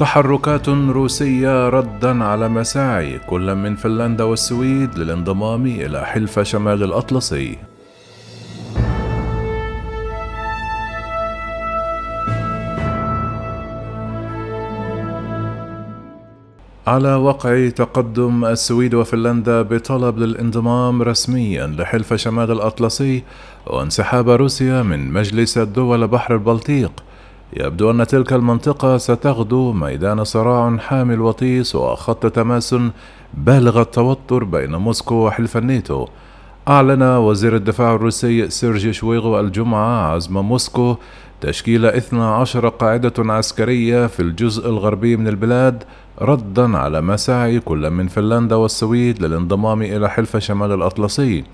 تحركات روسية ردا على مساعي كل من فنلندا والسويد للانضمام إلى حلف شمال الأطلسي. على وقع تقدم السويد وفنلندا بطلب للانضمام رسميا لحلف شمال الأطلسي وانسحاب روسيا من مجلس الدول بحر البلطيق يبدو أن تلك المنطقة ستغدو ميدان صراع حامي الوطيس وخط تماس بالغ التوتر بين موسكو وحلف الناتو. أعلن وزير الدفاع الروسي سيرجي شويغو الجمعة عزم موسكو تشكيل 12 قاعدة عسكرية في الجزء الغربي من البلاد ردا على مساعي كل من فنلندا والسويد للانضمام إلى حلف شمال الأطلسي.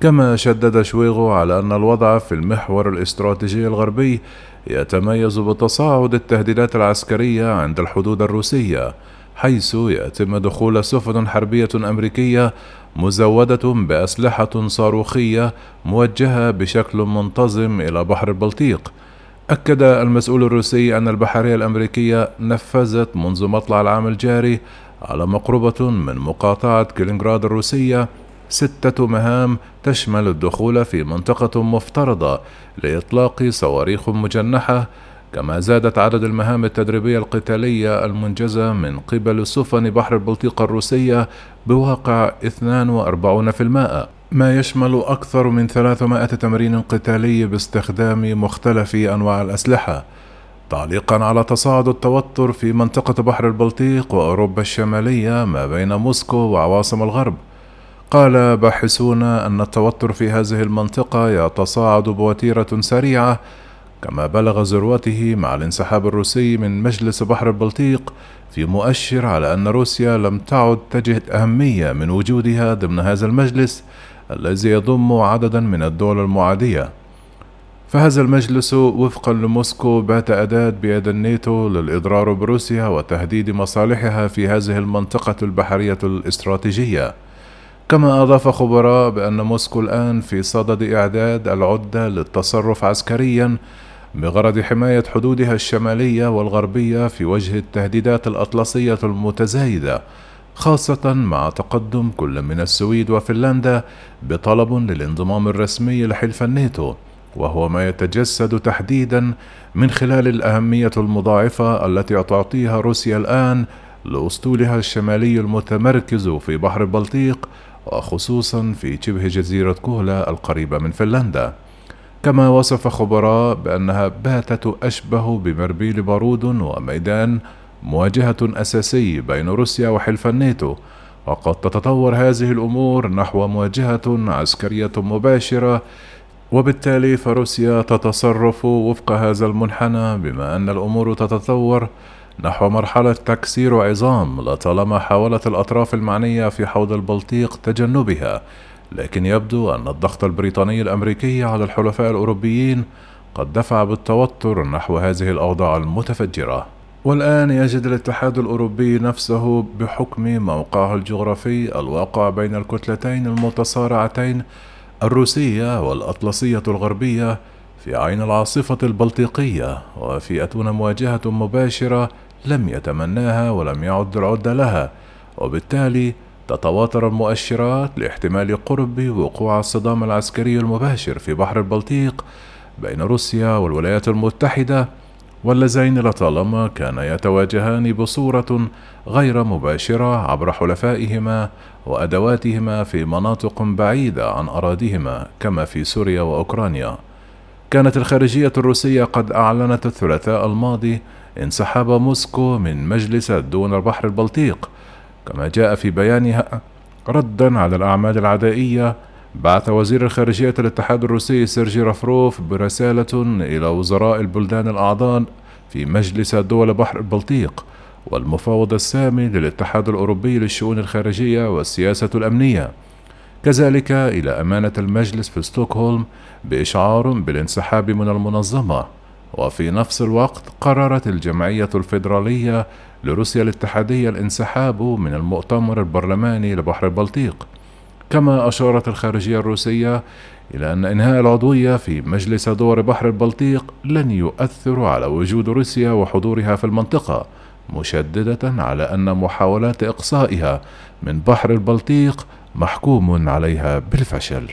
كما شدد شويغو على أن الوضع في المحور الاستراتيجي الغربي يتميز بتصاعد التهديدات العسكرية عند الحدود الروسية حيث يتم دخول سفن حربية أمريكية مزودة بأسلحة صاروخية موجهة بشكل منتظم إلى بحر البلطيق. أكد المسؤول الروسي أن البحرية الأمريكية نفذت منذ مطلع العام الجاري على مقربة من مقاطعة كلينغراد الروسية ستة مهام تشمل الدخول في منطقة مفترضة لإطلاق صواريخ مجنحة كما زادت عدد المهام التدريبية القتالية المنجزة من قبل سفن بحر البلطيق الروسية بواقع 42% ما يشمل أكثر من 300 تمرين قتالي باستخدام مختلف أنواع الأسلحة تعليقا على تصاعد التوتر في منطقة بحر البلطيق وأوروبا الشمالية ما بين موسكو وعواصم الغرب. قال باحثون أن التوتر في هذه المنطقة يتصاعد بوتيرة سريعة كما بلغ ذروته مع الانسحاب الروسي من مجلس بحر البلطيق في مؤشر على أن روسيا لم تعد تجد أهمية من وجودها ضمن هذا المجلس الذي يضم عددا من الدول المعادية. فهذا المجلس وفقا لموسكو بات أداة بيد الناتو للإضرار بروسيا وتهديد مصالحها في هذه المنطقة البحرية الاستراتيجية. كما أضاف خبراء بأن موسكو الآن في صدد إعداد العدة للتصرف عسكريا بغرض حماية حدودها الشمالية والغربية في وجه التهديدات الأطلسية المتزايدة خاصة مع تقدم كل من السويد وفنلندا بطلب للانضمام الرسمي لحلف الناتو وهو ما يتجسد تحديدا من خلال الأهمية المضاعفة التي تعطيها روسيا الآن لأسطولها الشمالي المتمركز في بحر البلطيق وخصوصا في شبه جزيرة كولا القريبة من فنلندا. كما وصف خبراء بأنها باتت أشبه بمربيل بارود وميدان مواجهة أساسي بين روسيا وحلف الناتو وقد تتطور هذه الأمور نحو مواجهة عسكرية مباشرة وبالتالي فروسيا تتصرف وفق هذا المنحنى بما أن الأمور تتطور نحو مرحلة تكسير عظام لطالما حاولت الأطراف المعنية في حوض البلطيق تجنبها لكن يبدو أن الضغط البريطاني الأمريكي على الحلفاء الأوروبيين قد دفع بالتوتر نحو هذه الأوضاع المتفجرة. والآن يجد الاتحاد الأوروبي نفسه بحكم موقعه الجغرافي الواقع بين الكتلتين المتصارعتين الروسية والأطلسية الغربية في عين العاصفة البلطيقية وفي أتون مواجهة مباشرة لم يتمناها ولم يعد العد لها وبالتالي تتواتر المؤشرات لاحتمال قرب وقوع الصدام العسكري المباشر في بحر البلطيق بين روسيا والولايات المتحدة واللذين لطالما كانا يتواجهان بصورة غير مباشرة عبر حلفائهما وأدواتهما في مناطق بعيدة عن أراضيهما كما في سوريا وأوكرانيا. كانت الخارجية الروسية قد أعلنت الثلاثاء الماضي انسحاب موسكو من مجلس دون البحر البلطيق كما جاء في بيانها ردا على الأعمال العدائية. بعث وزير الخارجية الاتحاد الروسي سيرجي رافروف برسالة إلى وزراء البلدان الأعضاء في مجلس دول بحر البلطيق والمفاوض السامي للاتحاد الأوروبي للشؤون الخارجية والسياسة الأمنية. كذلك إلى أمانة المجلس في ستوكهولم بإشعار بالانسحاب من المنظمة وفي نفس الوقت قررت الجمعية الفيدرالية لروسيا الاتحادية الانسحاب من المؤتمر البرلماني لبحر البلطيق. كما أشارت الخارجية الروسية إلى أن إنهاء العضوية في مجلس دول بحر البلطيق لن يؤثر على وجود روسيا وحضورها في المنطقة مشددة على أن محاولات إقصائها من بحر البلطيق محكوم عليها بالفشل.